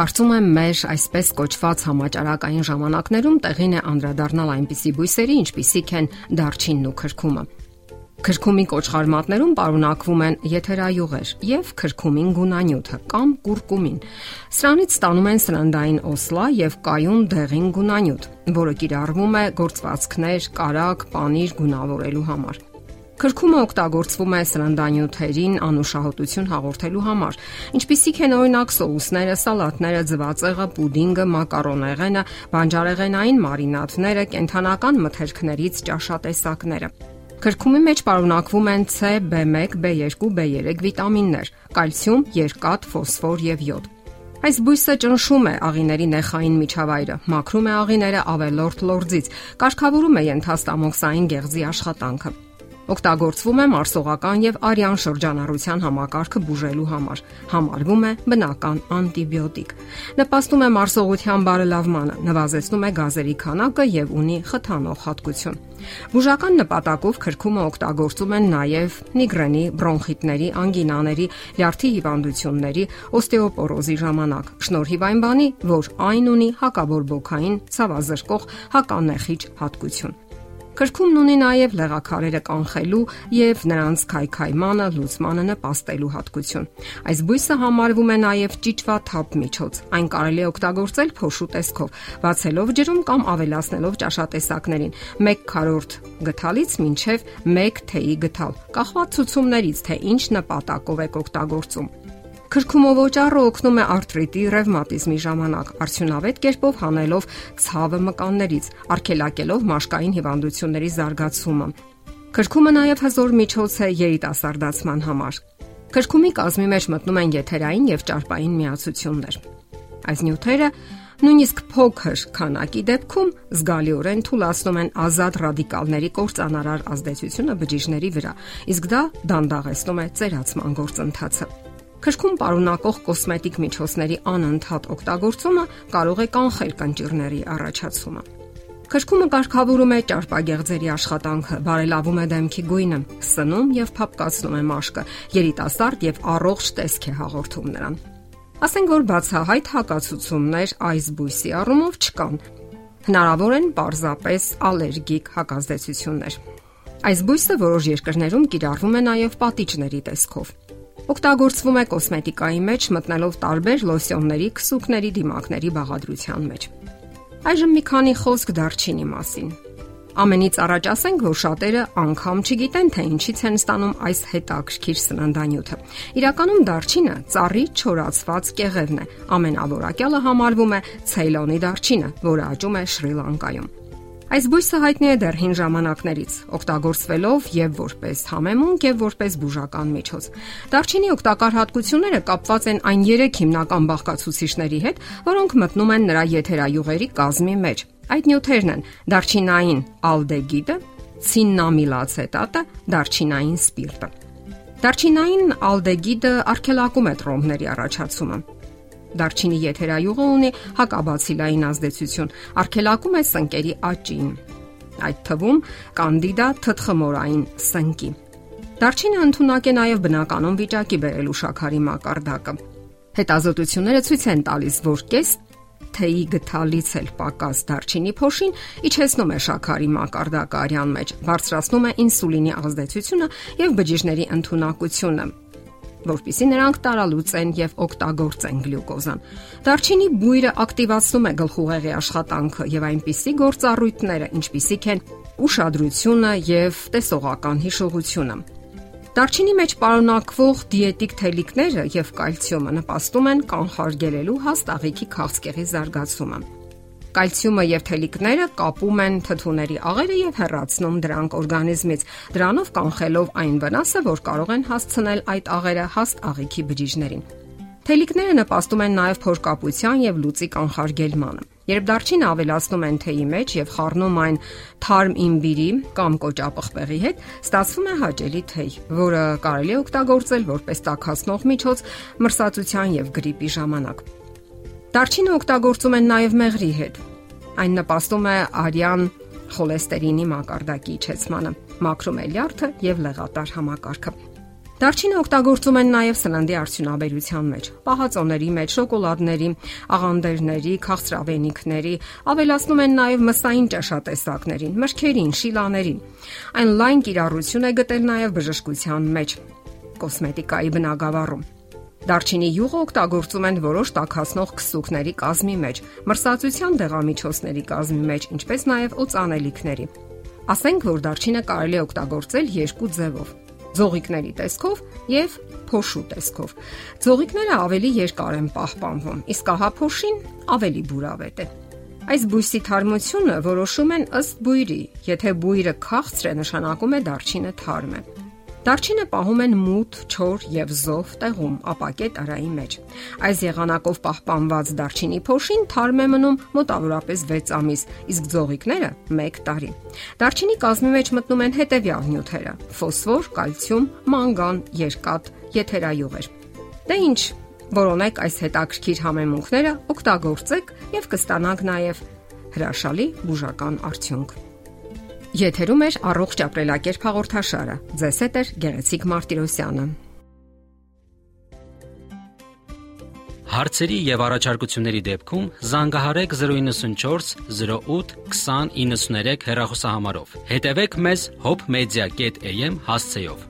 Կարծում եմ մեր այսպես կոչված համաճարակային ժամանակներում տեղին է անդրադառնալ այնպիսի բույսերի, ինչպիսիք են դարչինն ու քրքումը։ Քրքումի կոճղարմատներում պարունակվում են եթերայուղեր եւ քրքումին գունանյութը կամ կուրկումին։ Սրանից ստանում են սննդային օսլա եւ կայուն դեղին գունանյութ, որը կիրառվում է գործվածքներ, կարակ, պանիր գունավորելու համար։ Քրքումը օգտագործվում է սննդանյութերին անուշահոտություն հաղորդելու համար, ինչպիսիք են օրինակ սոուսները, սալատները, ձվածեղը, պուդինգը, մակարոնեղենը, բանջարեղենային մարինադները, կենթանական մթերքներից ճաշատեսակները։ Քրքումի մեջ պարունակվում են C, B1, B2, B3 վիտամիններ, կալցիում, երկաթ, ֆոսֆոր եւ յոդ։ Այս բույսը ճնշում է աղիների նեխային միջավայրը, մաքրում է աղիները ավելորտ լորձից, կարգավորում է ենթաստամոքսային գեղձի աշխատանքը օգտագործվում է մարսողական եւ արյան շրջանառության համակարգը բուժելու համար։ Համարվում է բնական անտիբիոտիկ։ Նպաստում է մարսողության բարելավմանը, նվազեցնում է գազերի քանակը եւ ունի խթանող հատկություն։ Բուժական նպատակով քրքումը օգտագործում են նաև միգրենի, բրոնխիտների, անգինաների, լյարդի հիվանդությունների, օստեոպորոզի ժամանակ։ Շնորհիվ այն բանի, որ այն ունի հակաբորբոքային, ցավազրկող, հականեխիչ հատկություն։ Կրկումն ունի նաև լեղակարերը կանխելու եւ նրանց քայքայմանը, լուծմանը նպաստելու հատկություն։ Այս բույսը համարվում է նաև ճիճվաթափ միջոց։ Այն կարելի է օգտագործել փոշու տեսքով, բացելով ջրում կամ ավելացնելով ճաշատեսակներին 1 քառորդ գթալից մինչև 1 թեյի գթալ։ Կախված ցուցումներից, թե ինչ նպատակով եք օգտագործում։ Քրքումով օճառը օգնում է արթրիտի, ռևմատիզմի ժամանակ, արդյունավետ կերպով հանելով ցավը մկաններից, արգելակելով մաշկային հիվանդությունների զարգացումը։ Քրքումը նաև հզոր միջոց է երիտասարդացման համար։ Քրքումի կազմի մեջ մտնում են եթերային եւ ճարպային միացություններ։ Այս նյութերը նույնիսկ փոքր քանակի դեպքում զգալիորեն թուլացնում են ազատ ռադիկալների կործանարար ազդեցությունը բջիջների վրա, իսկ դա դանդաղեցնում է ծերացման գործընթացը։ Քրքում պարունակող կոսմետիկ միջոցների անընդհատ օգտագործումը կարող է կանխել կնճիռների առաջացումը։ Քրքումը կարգավորում է ճարպագեղձերի աշխատանքը, բարելավում է դեմքի գույնը, սնում եւ փապկացնում է մաշկը, երիտասարդ եւ առողջ տեսք է հաղորդում նրան։ Ասենք որ բացահայտ հակացություններ այս բույսի առումով չկան։ Հնարավոր են պարզապես ալերգիկ հակազդեցություններ։ Այս բույսը որոշ երկրներում կիրառվում է նաև պատիճների տեսքով օգտագործվում է կոսմետիկայի մեջ մտնելով տարբեր լոսյոնների, քսուկների, դիմակների բաղադրության մեջ։ Այժմ մի քանի խոսք դարչինի մասին։ Ամենից առաջ ասենք, որ շատերը անգամ չգիտեն, թե ինչից են ստանում այս հետաքրքիր սննդանյութը։ Իրականում դարչինը ծառի չորացված կեղևն է։ Ամենավորակյալը համարվում է ցեյլոնի դարչինը, որը աճում է Շրի Լանկայում։ Այս բույսը հայտնի է դեռ հին ժամանակներից, օգտագործվելով եւ որպես համեմունք եւ որպես բուժական միջոց։ Դարչինի օգտակար հատկությունները կապված են այն 3 հիմնական բաղկացուցիչների հետ, որոնք մտնում են նրա եթերայուղերի կազմի մեջ։ Այդ նյութերն են դարչինային ալդեգիդը, ցիննամիլացետատը, դարչինային սպիրտը։ Դարչինային ալդեգիդը արգելակում է տրոմբների առաջացումը Դարչինի եթերայուղը ունի հակաբացիլային ազդեցություն, արգելակում է սնկերի աճին։ Այդ թվում կանդիդա թթխմորային սնկի։ Դարչինը ընդունակ է նաև բնականon վիճակի բերելու շաքարի մակարդակը։ Հետազոտությունները ցույց են տալիս, որ կես թեյի գթալից էլ պակաս դարչինի փոշին իջեցնում է շաքարի մակարդակը արյան մեջ, բարձրացնում է ինսուլինի ազդեցությունը եւ բջիջների ընդունակությունը որpիսի նրանք տարալուծեն եւ օգտագործեն գլյուկոզան։ Դարչինի բույրը ակտիվացնում է գլխուղեղի աշխատանքը եւ այնպիսի գործառույթները, ինչպիսիք են ուշադրությունը եւ տեսողական հիշողությունը։ Դարչինի մեջ պարունակվող դիետիկ թելիկները եւ կալցիումը նպաստում են կանխարգելելու հաստ աղիքի քաղցկեղի զարգացումը։ Կալցիումը եւ թելիկները կապում են թթուների աղերը եւ հեռացնում դրանք օրգանիզմից, դրանով կանխելով այն վնասը, որ կարող են հասցնել այդ աղերը հաստ աղիքի բջիջներին։ Թելիկները նպաստում են նաև փորկապության եւ լուծի կանխարգելմանը։ Երբ դարչինը ավելացնում են թեյի մեջ եւ խառնում այն թարմ իմբիրի կամ կոճապղպեղի հետ, ստացվում է հաճելի թեյ, որը կարելի է օգտագործել որպես տաքացնող միջոց մրսածության եւ գրիպի ժամանակ։ Դարչինը օգտագործում են նաև մեղրի հետ։ Այն նպաստում է արյան խոլեստերինի մակարդակի իջեցմանը, մաքրում է լյարդը եւ լեղատար համակարգը։ Դարչինը օգտագործում են նաև սննդի արդյունաբերության մեջ, պահածոների մեջ, շոկոլադների, աղանդերների, քաղցրավենիքների, ավելացնում են նաև մսային ճաշատեսակներին, մրգերին, շիլաներին։ Այն լայն կիրառություն է գտել նաև բժշկության մեջ, կոսմետիկայի բնագավառում։ Դարչինի յուղը օգտագործում են որոշ տակածնող քսուկների կազմի մեջ, մրսածության դեղամիջոցների կազմի մեջ, ինչպես նաև օծանելիքների։ Ասենք որ դարչինը կարելի է օգտագործել երկու ձևով ձողիկների տեսքով եւ փոշու տեսքով։ Ձողիկները ավելի երկար են պահպանվում, իսկ ահափոշին ավելի բուրավետ է։ Այս բույսի թարմությունը որոշում են ըստ բույրի։ Եթե բույրը քաղցր է, նշանակում է դարչինը թարմ է։ Դարչինը պահում են մութ, չոր եւ զով տեղում, ապակե տարայի մեջ։ Այս եղանակով պահպանված դարչինի փոշին թարմ է մնում մոտավորապես 6 ամիս, իսկ ձողիկները 1 տարի։ Դարչինի կազմի մեջ մտնում են հետեւյալ նյութերը՝ ֆոսֆոր, կալցիում, մանգան, երկաթ, եթերայուղեր։ Դե ինչ, որոնեք այս հետաքրքիր համեմունքները, օգտագործեք եւ կստանաք նաեւ հրաշալի բուժական արդյունք։ Եթերում է առողջ ապրելակերպ հաղորդաշարը։ Ձեզ հետ է Գեղեցիկ Մարտիրոսյանը։ Հարցերի եւ առաջարկությունների դեպքում զանգահարեք 094 08 2093 հեռախոսահամարով։ Հետևեք մեզ hopmedia.am հասցեով։